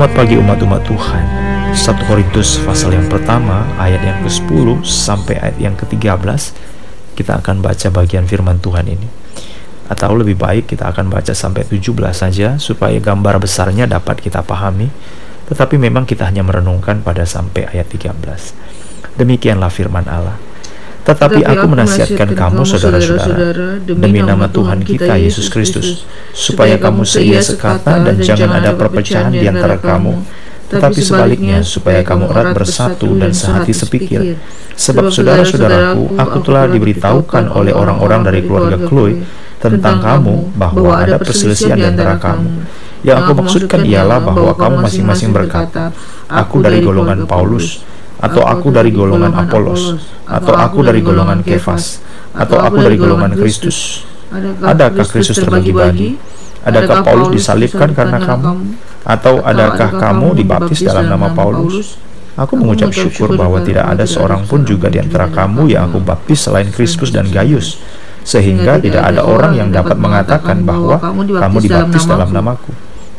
Selamat pagi umat-umat Tuhan. 1 Korintus pasal yang pertama ayat yang ke-10 sampai ayat yang ke-13 Kita akan baca bagian firman Tuhan ini. Atau lebih baik kita akan baca sampai 17 saja Supaya gambar besarnya dapat kita pahami. Tetapi memang kita hanya merenungkan pada sampai ayat 13 Demikianlah firman Allah tetapi aku menasihatkan kamu, saudara-saudara, demi nama Tuhan kita Yesus Kristus, supaya kamu seia sekata dan jangan ada perpecahan di antara kamu, tetapi sebaliknya supaya kamu erat bersatu dan sehati sepikir. Sebab saudara-saudaraku, aku telah diberitahukan oleh orang-orang dari keluarga Chloe tentang kamu bahwa ada perselisihan di antara kamu. Yang aku maksudkan ialah bahwa kamu masing-masing berkata, Aku dari golongan Paulus, atau aku dari golongan Apolos, atau aku dari golongan Kefas, atau aku dari golongan Kristus. Adakah Kristus terbagi-bagi? Adakah Paulus disalibkan karena kamu? Atau adakah kamu dibaptis dalam nama Paulus? Aku mengucap syukur bahwa tidak ada seorang pun juga di antara kamu yang aku baptis selain Kristus dan Gaius, sehingga tidak ada orang yang dapat mengatakan bahwa kamu dibaptis dalam namaku.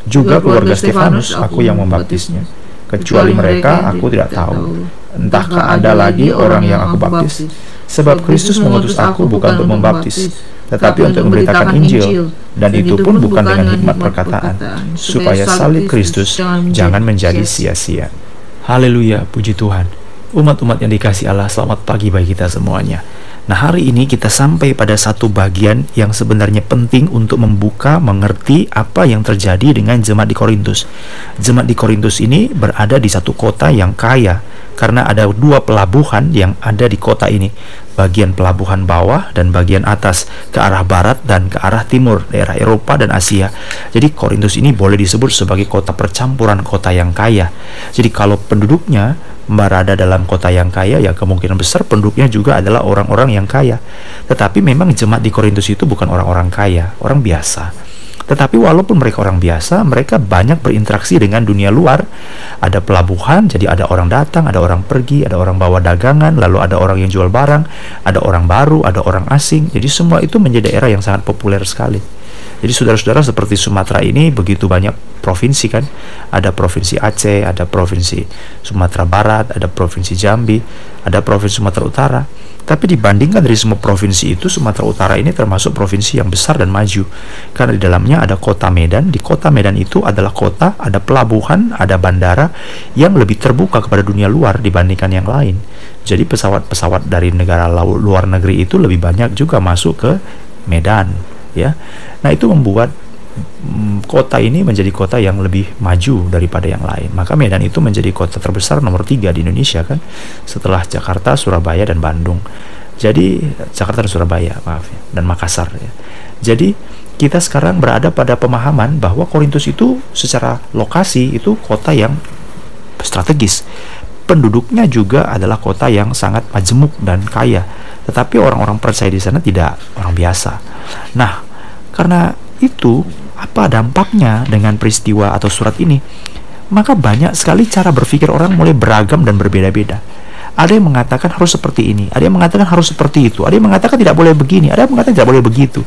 Juga keluarga Stefanus, aku yang membaptisnya kecuali mereka aku tidak tahu. Entahkah ada lagi orang yang aku baptis? Sebab Kristus mengutus aku bukan untuk membaptis, tetapi untuk memberitakan Injil, dan itu pun bukan dengan hikmat perkataan, supaya salib Kristus jangan menjadi sia-sia. Haleluya, puji Tuhan. Umat-umat yang dikasih Allah, selamat pagi bagi kita semuanya. Nah, hari ini kita sampai pada satu bagian yang sebenarnya penting untuk membuka, mengerti apa yang terjadi dengan jemaat di Korintus. Jemaat di Korintus ini berada di satu kota yang kaya karena ada dua pelabuhan yang ada di kota ini. Bagian pelabuhan bawah dan bagian atas ke arah barat dan ke arah timur, daerah Eropa dan Asia. Jadi Korintus ini boleh disebut sebagai kota percampuran kota yang kaya. Jadi kalau penduduknya berada dalam kota yang kaya ya kemungkinan besar penduduknya juga adalah orang-orang yang kaya. Tetapi memang jemaat di Korintus itu bukan orang-orang kaya, orang biasa. Tetapi walaupun mereka orang biasa, mereka banyak berinteraksi dengan dunia luar. Ada pelabuhan, jadi ada orang datang, ada orang pergi, ada orang bawa dagangan, lalu ada orang yang jual barang, ada orang baru, ada orang asing. Jadi semua itu menjadi daerah yang sangat populer sekali. Jadi saudara-saudara seperti Sumatera ini begitu banyak provinsi kan. Ada provinsi Aceh, ada provinsi Sumatera Barat, ada provinsi Jambi, ada provinsi Sumatera Utara. Tapi dibandingkan dari semua provinsi itu, Sumatera Utara ini termasuk provinsi yang besar dan maju. Karena di dalamnya ada kota Medan. Di kota Medan itu adalah kota, ada pelabuhan, ada bandara yang lebih terbuka kepada dunia luar dibandingkan yang lain. Jadi pesawat-pesawat dari negara luar negeri itu lebih banyak juga masuk ke Medan ya. Nah, itu membuat kota ini menjadi kota yang lebih maju daripada yang lain. Maka Medan itu menjadi kota terbesar nomor tiga di Indonesia kan, setelah Jakarta, Surabaya dan Bandung. Jadi Jakarta dan Surabaya, maaf ya, dan Makassar ya. Jadi kita sekarang berada pada pemahaman bahwa Korintus itu secara lokasi itu kota yang strategis. Penduduknya juga adalah kota yang sangat majemuk dan kaya. Tetapi orang-orang percaya di sana tidak orang biasa Nah, karena itu apa dampaknya dengan peristiwa atau surat ini? Maka banyak sekali cara berpikir orang mulai beragam dan berbeda-beda. Ada yang mengatakan harus seperti ini, ada yang mengatakan harus seperti itu, ada yang mengatakan tidak boleh begini, ada yang mengatakan tidak boleh begitu.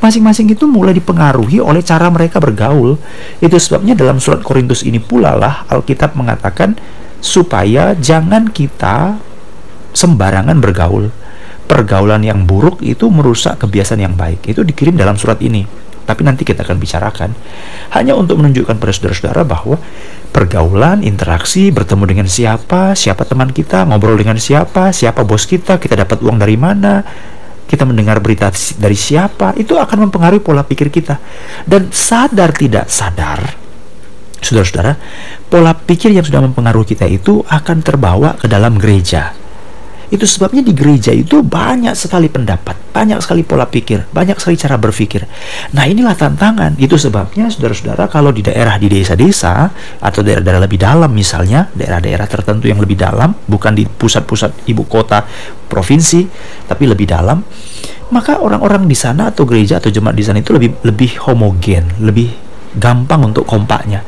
Masing-masing itu mulai dipengaruhi oleh cara mereka bergaul. Itu sebabnya dalam surat Korintus ini pula lah Alkitab mengatakan supaya jangan kita sembarangan bergaul pergaulan yang buruk itu merusak kebiasaan yang baik. Itu dikirim dalam surat ini. Tapi nanti kita akan bicarakan. Hanya untuk menunjukkan pada saudara-saudara bahwa pergaulan, interaksi, bertemu dengan siapa, siapa teman kita, ngobrol dengan siapa, siapa bos kita, kita dapat uang dari mana, kita mendengar berita dari siapa, itu akan mempengaruhi pola pikir kita. Dan sadar tidak sadar, saudara-saudara, pola pikir yang sudah mempengaruhi kita itu akan terbawa ke dalam gereja itu sebabnya di gereja itu banyak sekali pendapat, banyak sekali pola pikir, banyak sekali cara berpikir. Nah inilah tantangan. Itu sebabnya saudara-saudara kalau di daerah di desa-desa atau daerah-daerah lebih dalam misalnya, daerah-daerah tertentu yang lebih dalam, bukan di pusat-pusat ibu kota provinsi, tapi lebih dalam, maka orang-orang di sana atau gereja atau jemaat di sana itu lebih lebih homogen, lebih gampang untuk kompaknya.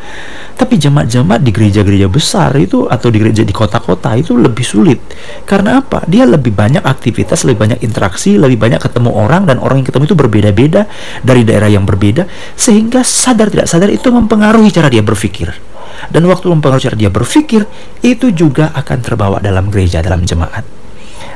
Tapi jemaat-jemaat di gereja-gereja besar itu atau di gereja di kota-kota itu lebih sulit. Karena apa? Dia lebih banyak aktivitas, lebih banyak interaksi, lebih banyak ketemu orang dan orang yang ketemu itu berbeda-beda dari daerah yang berbeda sehingga sadar tidak sadar itu mempengaruhi cara dia berpikir. dan waktu mempengaruhi cara dia berpikir itu juga akan terbawa dalam gereja dalam jemaat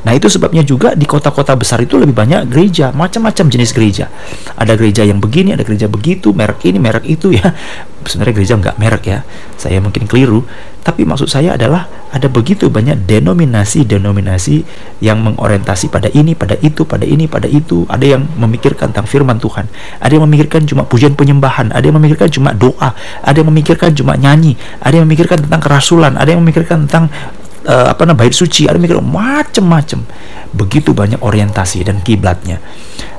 Nah itu sebabnya juga di kota-kota besar itu lebih banyak gereja, macam-macam jenis gereja. Ada gereja yang begini, ada gereja begitu, merek ini, merek itu ya. Sebenarnya gereja nggak merek ya, saya mungkin keliru. Tapi maksud saya adalah ada begitu banyak denominasi-denominasi yang mengorientasi pada ini, pada itu, pada ini, pada itu. Ada yang memikirkan tentang firman Tuhan, ada yang memikirkan cuma pujian penyembahan, ada yang memikirkan cuma doa, ada yang memikirkan cuma nyanyi, ada yang memikirkan tentang kerasulan, ada yang memikirkan tentang uh, apa namanya bait suci, ada mikir macam-macam. Begitu banyak orientasi dan kiblatnya.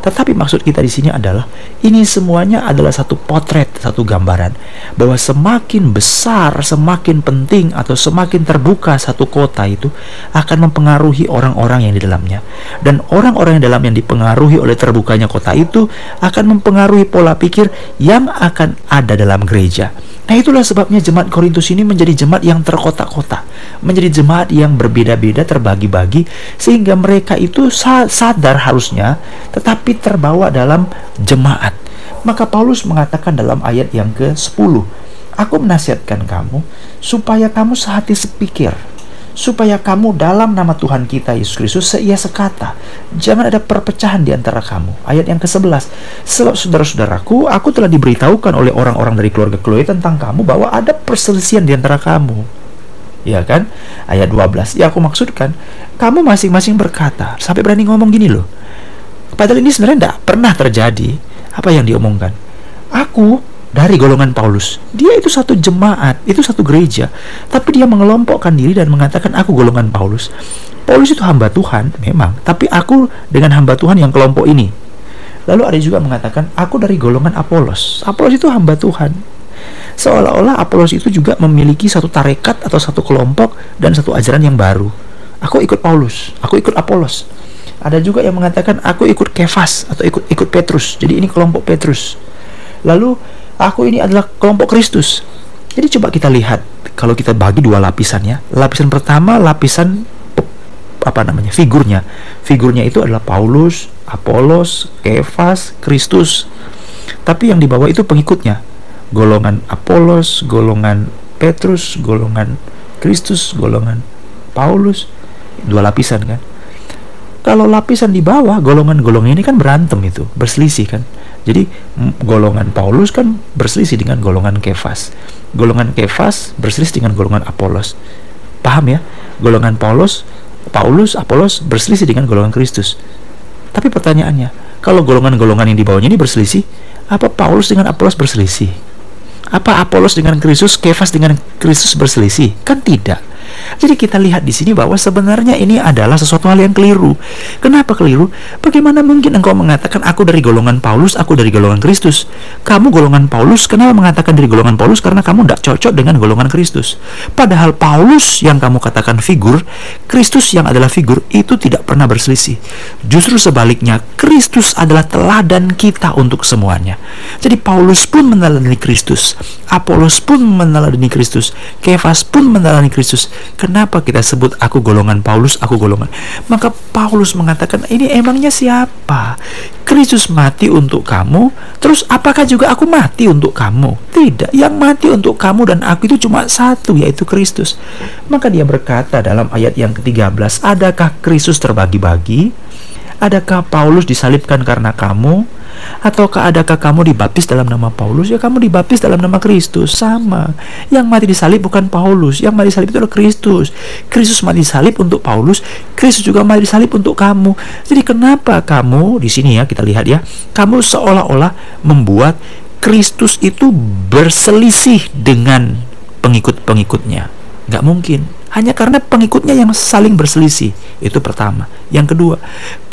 Tetapi maksud kita di sini adalah ini semuanya adalah satu potret, satu gambaran bahwa semakin besar, semakin penting atau semakin terbuka satu kota itu akan mempengaruhi orang-orang yang di dalamnya. Dan orang-orang yang dalam yang dipengaruhi oleh terbukanya kota itu akan mempengaruhi pola pikir yang akan ada dalam gereja. Nah itulah sebabnya jemaat Korintus ini menjadi jemaat yang terkotak-kotak, menjadi jemaat yang berbeda-beda, terbagi-bagi, sehingga mereka itu sadar harusnya, tetapi terbawa dalam jemaat. Maka Paulus mengatakan dalam ayat yang ke-10, Aku menasihatkan kamu supaya kamu sehati sepikir, supaya kamu dalam nama Tuhan kita Yesus Kristus seia sekata. Jangan ada perpecahan di antara kamu. Ayat yang ke-11. Sebab saudara-saudaraku, aku telah diberitahukan oleh orang-orang dari keluarga Chloe tentang kamu bahwa ada perselisihan di antara kamu. Ya kan? Ayat 12. Ya aku maksudkan, kamu masing-masing berkata, sampai berani ngomong gini loh. Padahal ini sebenarnya tidak pernah terjadi. Apa yang diomongkan? Aku dari golongan Paulus. Dia itu satu jemaat, itu satu gereja, tapi dia mengelompokkan diri dan mengatakan aku golongan Paulus. Paulus itu hamba Tuhan, memang, tapi aku dengan hamba Tuhan yang kelompok ini. Lalu ada juga mengatakan aku dari golongan Apolos. Apolos itu hamba Tuhan. Seolah-olah Apolos itu juga memiliki satu tarekat atau satu kelompok dan satu ajaran yang baru. Aku ikut Paulus, aku ikut Apolos. Ada juga yang mengatakan aku ikut Kefas atau ikut ikut Petrus. Jadi ini kelompok Petrus. Lalu aku ini adalah kelompok Kristus. Jadi coba kita lihat kalau kita bagi dua lapisan ya. Lapisan pertama lapisan apa namanya? figurnya. Figurnya itu adalah Paulus, Apolos, Kefas, Kristus. Tapi yang di bawah itu pengikutnya. Golongan Apolos, golongan Petrus, golongan Kristus, golongan Paulus. Dua lapisan kan. Kalau lapisan di bawah, golongan-golongan ini kan berantem itu, berselisih kan. Jadi golongan Paulus kan berselisih dengan golongan Kefas. Golongan Kefas berselisih dengan golongan Apolos. Paham ya? Golongan Paulus, Paulus, Apolos berselisih dengan golongan Kristus. Tapi pertanyaannya, kalau golongan-golongan yang di bawahnya ini berselisih, apa Paulus dengan Apolos berselisih? Apa Apolos dengan Kristus, Kefas dengan Kristus berselisih? Kan tidak. Jadi kita lihat di sini bahwa sebenarnya ini adalah sesuatu hal yang keliru. Kenapa keliru? Bagaimana mungkin engkau mengatakan aku dari golongan Paulus, aku dari golongan Kristus? Kamu golongan Paulus, kenapa mengatakan dari golongan Paulus? Karena kamu tidak cocok dengan golongan Kristus. Padahal Paulus yang kamu katakan figur, Kristus yang adalah figur, itu tidak pernah berselisih. Justru sebaliknya, Kristus adalah teladan kita untuk semuanya. Jadi Paulus pun meneladani Kristus, Apolos pun meneladani Kristus, Kefas pun meneladani Kristus, Kenapa kita sebut aku golongan Paulus, aku golongan? Maka Paulus mengatakan, ini emangnya siapa? Kristus mati untuk kamu, terus apakah juga aku mati untuk kamu? Tidak, yang mati untuk kamu dan aku itu cuma satu, yaitu Kristus. Maka dia berkata dalam ayat yang ke-13, adakah Kristus terbagi-bagi? Adakah Paulus disalibkan karena kamu? Ataukah adakah kamu dibaptis dalam nama Paulus? Ya kamu dibaptis dalam nama Kristus. Sama. Yang mati disalib bukan Paulus. Yang mati disalib itu adalah Kristus. Kristus mati disalib untuk Paulus. Kristus juga mati disalib untuk kamu. Jadi kenapa kamu di sini ya kita lihat ya. Kamu seolah-olah membuat Kristus itu berselisih dengan pengikut-pengikutnya. Nggak mungkin hanya karena pengikutnya yang saling berselisih. Itu pertama. Yang kedua,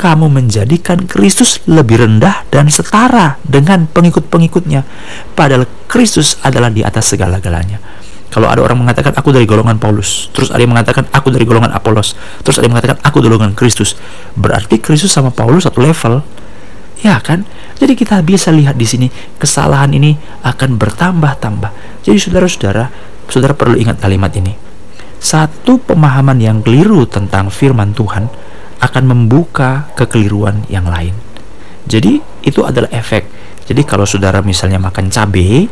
kamu menjadikan Kristus lebih rendah dan setara dengan pengikut-pengikutnya. Padahal Kristus adalah di atas segala-galanya. Kalau ada orang mengatakan aku dari golongan Paulus, terus ada yang mengatakan aku dari golongan Apolos, terus ada yang mengatakan aku dari golongan Kristus, berarti Kristus sama Paulus satu level. Ya kan? Jadi kita bisa lihat di sini kesalahan ini akan bertambah-tambah. Jadi saudara-saudara, saudara perlu ingat kalimat ini satu pemahaman yang keliru tentang firman Tuhan akan membuka kekeliruan yang lain. Jadi itu adalah efek. Jadi kalau saudara misalnya makan cabai,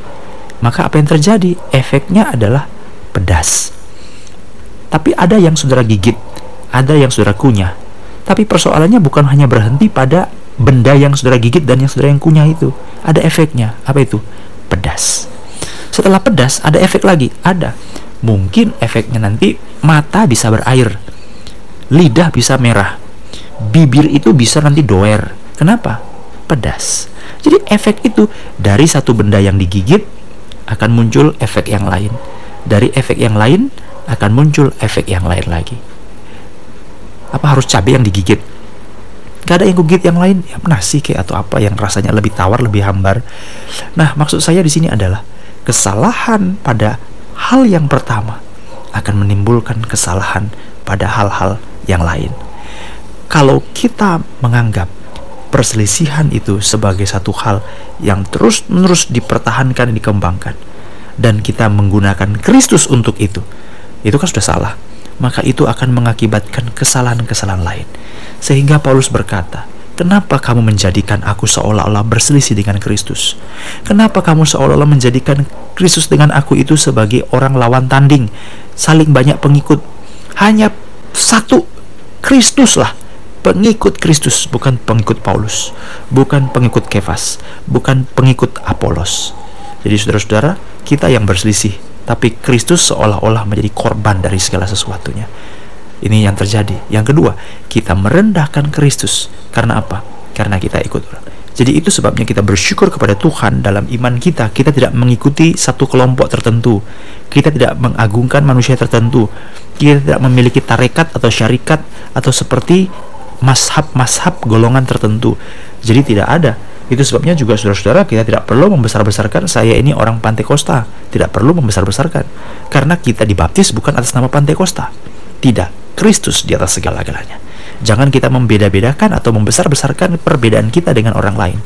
maka apa yang terjadi? Efeknya adalah pedas. Tapi ada yang saudara gigit, ada yang saudara kunyah. Tapi persoalannya bukan hanya berhenti pada benda yang saudara gigit dan yang saudara yang kunyah itu. Ada efeknya. Apa itu? Pedas. Setelah pedas, ada efek lagi. Ada. Mungkin efeknya nanti mata bisa berair. Lidah bisa merah. Bibir itu bisa nanti doer. Kenapa? Pedas. Jadi efek itu dari satu benda yang digigit akan muncul efek yang lain. Dari efek yang lain akan muncul efek yang lain lagi. Apa harus cabai yang digigit? Gak ada yang gigit yang lain, ya nasi kayak atau apa yang rasanya lebih tawar, lebih hambar. Nah, maksud saya di sini adalah kesalahan pada hal yang pertama akan menimbulkan kesalahan pada hal-hal yang lain. Kalau kita menganggap perselisihan itu sebagai satu hal yang terus-menerus dipertahankan dan dikembangkan dan kita menggunakan Kristus untuk itu itu kan sudah salah maka itu akan mengakibatkan kesalahan-kesalahan lain sehingga Paulus berkata Kenapa kamu menjadikan aku seolah-olah berselisih dengan Kristus? Kenapa kamu seolah-olah menjadikan Kristus dengan aku itu sebagai orang lawan tanding, saling banyak pengikut? Hanya satu Kristus lah pengikut Kristus, bukan pengikut Paulus, bukan pengikut Kefas, bukan pengikut Apolos. Jadi saudara-saudara, kita yang berselisih, tapi Kristus seolah-olah menjadi korban dari segala sesuatunya. Ini yang terjadi. Yang kedua, kita merendahkan Kristus. Karena apa? Karena kita ikut orang. Jadi itu sebabnya kita bersyukur kepada Tuhan dalam iman kita. Kita tidak mengikuti satu kelompok tertentu. Kita tidak mengagungkan manusia tertentu. Kita tidak memiliki tarekat atau syarikat atau seperti mashab-mashab golongan tertentu. Jadi tidak ada. Itu sebabnya juga saudara-saudara kita tidak perlu membesar-besarkan saya ini orang Pantekosta. Tidak perlu membesar-besarkan. Karena kita dibaptis bukan atas nama Pantekosta. Tidak. Kristus di atas segala-galanya. Jangan kita membeda-bedakan atau membesar-besarkan perbedaan kita dengan orang lain.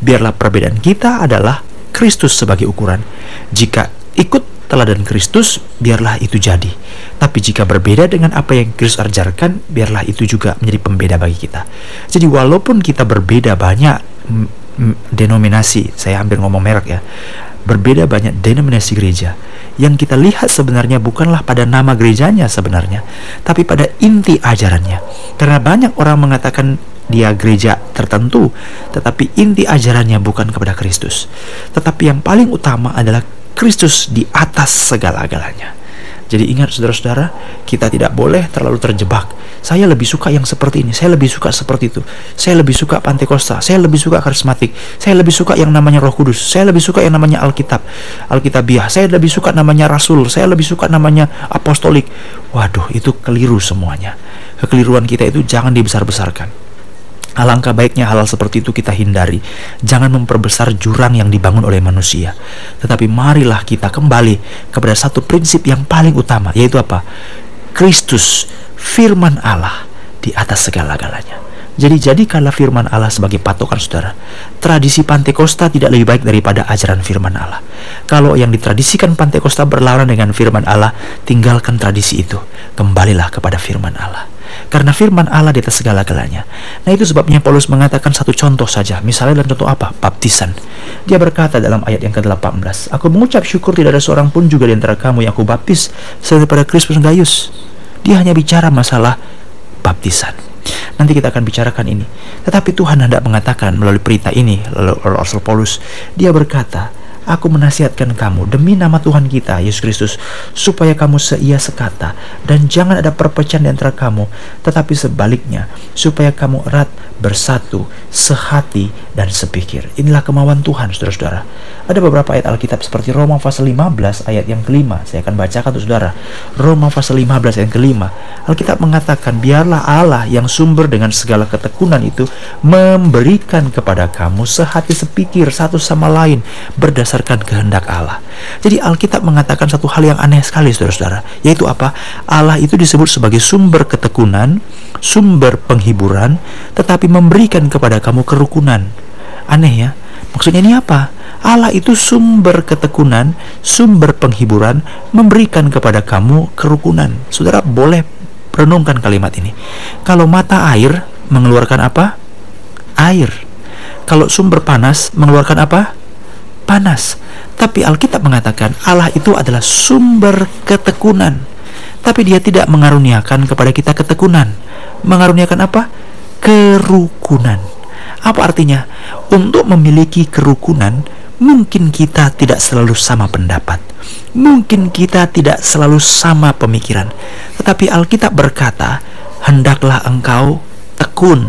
Biarlah perbedaan kita adalah Kristus sebagai ukuran. Jika ikut teladan Kristus, biarlah itu jadi. Tapi jika berbeda dengan apa yang Kristus ajarkan, biarlah itu juga menjadi pembeda bagi kita. Jadi walaupun kita berbeda banyak denominasi, saya hampir ngomong merek ya, berbeda banyak denominasi gereja, yang kita lihat sebenarnya bukanlah pada nama gerejanya sebenarnya, tapi pada inti ajarannya. Karena banyak orang mengatakan dia gereja tertentu, tetapi inti ajarannya bukan kepada Kristus. Tetapi yang paling utama adalah Kristus di atas segala-galanya. Jadi ingat saudara-saudara, kita tidak boleh terlalu terjebak. Saya lebih suka yang seperti ini, saya lebih suka seperti itu. Saya lebih suka Pantekosta, saya lebih suka karismatik, saya lebih suka yang namanya Roh Kudus, saya lebih suka yang namanya Alkitab, Alkitabiah, saya lebih suka namanya Rasul, saya lebih suka namanya Apostolik. Waduh, itu keliru semuanya. Kekeliruan kita itu jangan dibesar-besarkan. Alangkah baiknya hal, seperti itu kita hindari. Jangan memperbesar jurang yang dibangun oleh manusia. Tetapi marilah kita kembali kepada satu prinsip yang paling utama, yaitu apa? Kristus, firman Allah di atas segala-galanya. Jadi jadikanlah firman Allah sebagai patokan saudara. Tradisi Pantekosta tidak lebih baik daripada ajaran firman Allah. Kalau yang ditradisikan Pantekosta berlawanan dengan firman Allah, tinggalkan tradisi itu. Kembalilah kepada firman Allah karena firman Allah di atas segala-galanya. Nah itu sebabnya Paulus mengatakan satu contoh saja. Misalnya dalam contoh apa? Baptisan. Dia berkata dalam ayat yang ke-18, Aku mengucap syukur tidak ada seorang pun juga di antara kamu yang aku baptis selain daripada Kristus Gaius. Dia hanya bicara masalah baptisan. Nanti kita akan bicarakan ini. Tetapi Tuhan hendak mengatakan melalui perintah ini, lalu Rasul Paulus, dia berkata, Aku menasihatkan kamu demi nama Tuhan kita, Yesus Kristus, supaya kamu seia sekata, dan jangan ada perpecahan di antara kamu, tetapi sebaliknya, supaya kamu erat, bersatu, sehati, dan sepikir. Inilah kemauan Tuhan, saudara-saudara. Ada beberapa ayat Alkitab seperti Roma pasal 15 ayat yang kelima. Saya akan bacakan untuk saudara. Roma pasal 15 ayat yang kelima. Alkitab mengatakan, biarlah Allah yang sumber dengan segala ketekunan itu memberikan kepada kamu sehati sepikir satu sama lain berdasarkan berdasarkan kehendak Allah. Jadi Alkitab mengatakan satu hal yang aneh sekali saudara-saudara, yaitu apa? Allah itu disebut sebagai sumber ketekunan, sumber penghiburan, tetapi memberikan kepada kamu kerukunan. Aneh ya? Maksudnya ini apa? Allah itu sumber ketekunan, sumber penghiburan, memberikan kepada kamu kerukunan. Saudara boleh renungkan kalimat ini. Kalau mata air mengeluarkan apa? Air. Kalau sumber panas mengeluarkan apa? panas. Tapi Alkitab mengatakan Allah itu adalah sumber ketekunan. Tapi dia tidak mengaruniakan kepada kita ketekunan. Mengaruniakan apa? Kerukunan. Apa artinya? Untuk memiliki kerukunan, mungkin kita tidak selalu sama pendapat. Mungkin kita tidak selalu sama pemikiran. Tetapi Alkitab berkata, "Hendaklah engkau tekun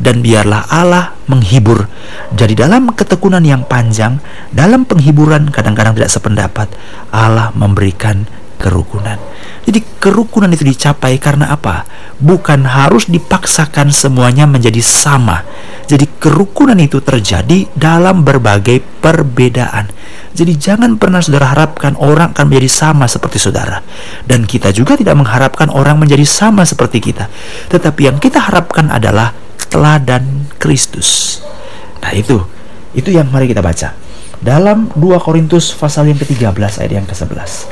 dan biarlah Allah menghibur." Jadi dalam ketekunan yang panjang, dalam penghiburan kadang-kadang tidak sependapat, Allah memberikan kerukunan. Jadi kerukunan itu dicapai karena apa? Bukan harus dipaksakan semuanya menjadi sama. Jadi kerukunan itu terjadi dalam berbagai perbedaan. Jadi jangan pernah saudara harapkan orang akan menjadi sama seperti saudara. Dan kita juga tidak mengharapkan orang menjadi sama seperti kita. Tetapi yang kita harapkan adalah teladan Kristus. Nah itu, itu yang mari kita baca. Dalam 2 Korintus pasal yang ke-13 ayat yang ke-11.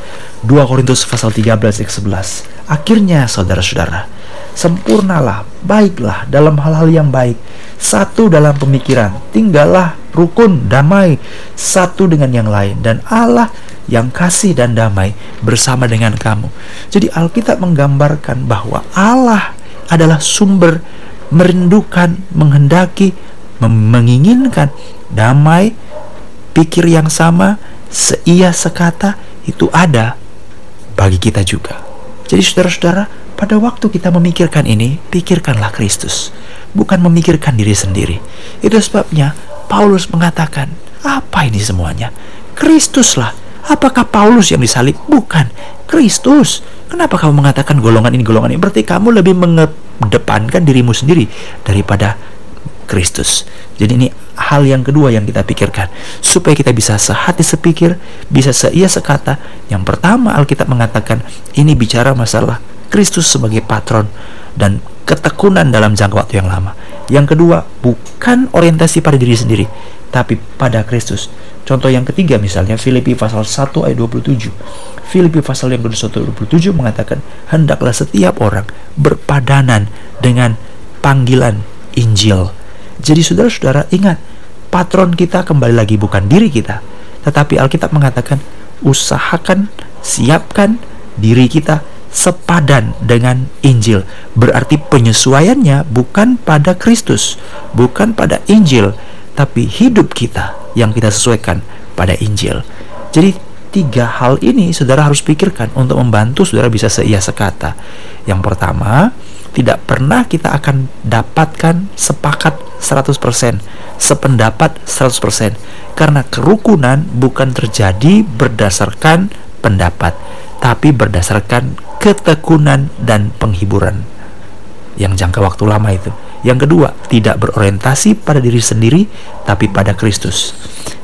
2 Korintus pasal 13 ayat 11. Akhirnya saudara-saudara, sempurnalah, baiklah dalam hal-hal yang baik, satu dalam pemikiran, tinggallah rukun, damai, satu dengan yang lain, dan Allah yang kasih dan damai bersama dengan kamu. Jadi Alkitab menggambarkan bahwa Allah adalah sumber merindukan, menghendaki, menginginkan damai, pikir yang sama, seia sekata itu ada bagi kita juga. Jadi saudara-saudara, pada waktu kita memikirkan ini, pikirkanlah Kristus, bukan memikirkan diri sendiri. Itu sebabnya Paulus mengatakan, apa ini semuanya? Kristuslah. Apakah Paulus yang disalib? Bukan, Kristus. Kenapa kamu mengatakan golongan ini, golongan ini? Berarti kamu lebih mengedepankan dirimu sendiri daripada Kristus. Jadi ini hal yang kedua yang kita pikirkan supaya kita bisa sehati sepikir, bisa seia sekata. Yang pertama Alkitab mengatakan ini bicara masalah Kristus sebagai patron dan ketekunan dalam jangka waktu yang lama. Yang kedua, bukan orientasi pada diri sendiri, tapi pada Kristus. Contoh yang ketiga misalnya Filipi pasal 1 ayat 27. Filipi pasal yang kedua 27 mengatakan, "Hendaklah setiap orang berpadanan dengan panggilan Injil." Jadi saudara-saudara ingat, patron kita kembali lagi bukan diri kita, tetapi Alkitab mengatakan usahakan, siapkan diri kita sepadan dengan Injil. Berarti penyesuaiannya bukan pada Kristus, bukan pada Injil, tapi hidup kita yang kita sesuaikan pada Injil. Jadi tiga hal ini saudara harus pikirkan untuk membantu saudara bisa seia sekata. Yang pertama, tidak pernah kita akan dapatkan sepakat 100%, sependapat 100%. Karena kerukunan bukan terjadi berdasarkan pendapat, tapi berdasarkan ketekunan dan penghiburan yang jangka waktu lama itu. Yang kedua, tidak berorientasi pada diri sendiri, tapi pada Kristus.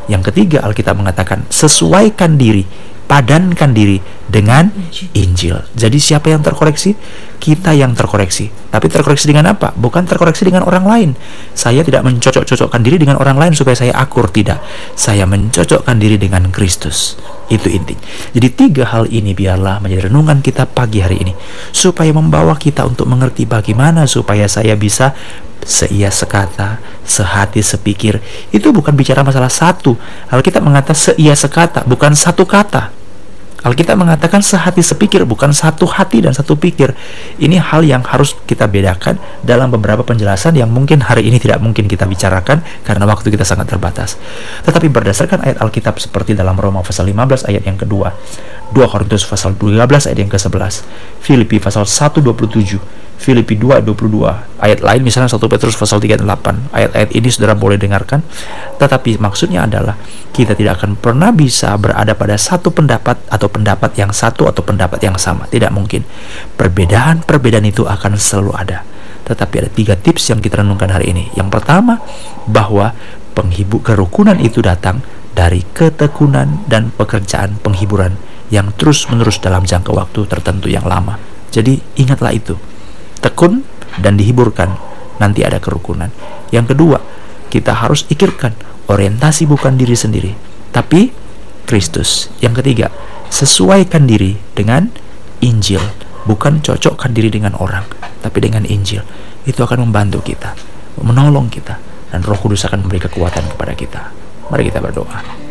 Yang ketiga, Alkitab mengatakan, sesuaikan diri padankan diri dengan Injil. Jadi siapa yang terkoreksi? Kita yang terkoreksi. Tapi terkoreksi dengan apa? Bukan terkoreksi dengan orang lain. Saya tidak mencocok-cocokkan diri dengan orang lain supaya saya akur, tidak. Saya mencocokkan diri dengan Kristus. Itu inti. Jadi tiga hal ini biarlah menjadi renungan kita pagi hari ini supaya membawa kita untuk mengerti bagaimana supaya saya bisa seia sekata, sehati sepikir. Itu bukan bicara masalah satu. Alkitab mengatakan seia sekata, bukan satu kata. Alkitab mengatakan sehati sepikir, bukan satu hati dan satu pikir. Ini hal yang harus kita bedakan dalam beberapa penjelasan yang mungkin hari ini tidak mungkin kita bicarakan karena waktu kita sangat terbatas. Tetapi berdasarkan ayat Alkitab seperti dalam Roma pasal 15 ayat yang kedua, 2 Korintus pasal 12 ayat yang ke-11, Filipi pasal 1 27, Filipi 2 22 ayat lain misalnya 1 Petrus pasal 38 ayat-ayat ini saudara boleh dengarkan. Tetapi maksudnya adalah kita tidak akan pernah bisa berada pada satu pendapat atau pendapat yang satu atau pendapat yang sama. Tidak mungkin. Perbedaan-perbedaan itu akan selalu ada. Tetapi ada tiga tips yang kita renungkan hari ini. Yang pertama bahwa penghibur kerukunan itu datang dari ketekunan dan pekerjaan penghiburan yang terus-menerus dalam jangka waktu tertentu yang lama. Jadi ingatlah itu tekun dan dihiburkan, nanti ada kerukunan. Yang kedua, kita harus pikirkan orientasi bukan diri sendiri, tapi Kristus. Yang ketiga, sesuaikan diri dengan Injil, bukan cocokkan diri dengan orang, tapi dengan Injil. Itu akan membantu kita, menolong kita, dan Roh Kudus akan memberi kekuatan kepada kita. Mari kita berdoa.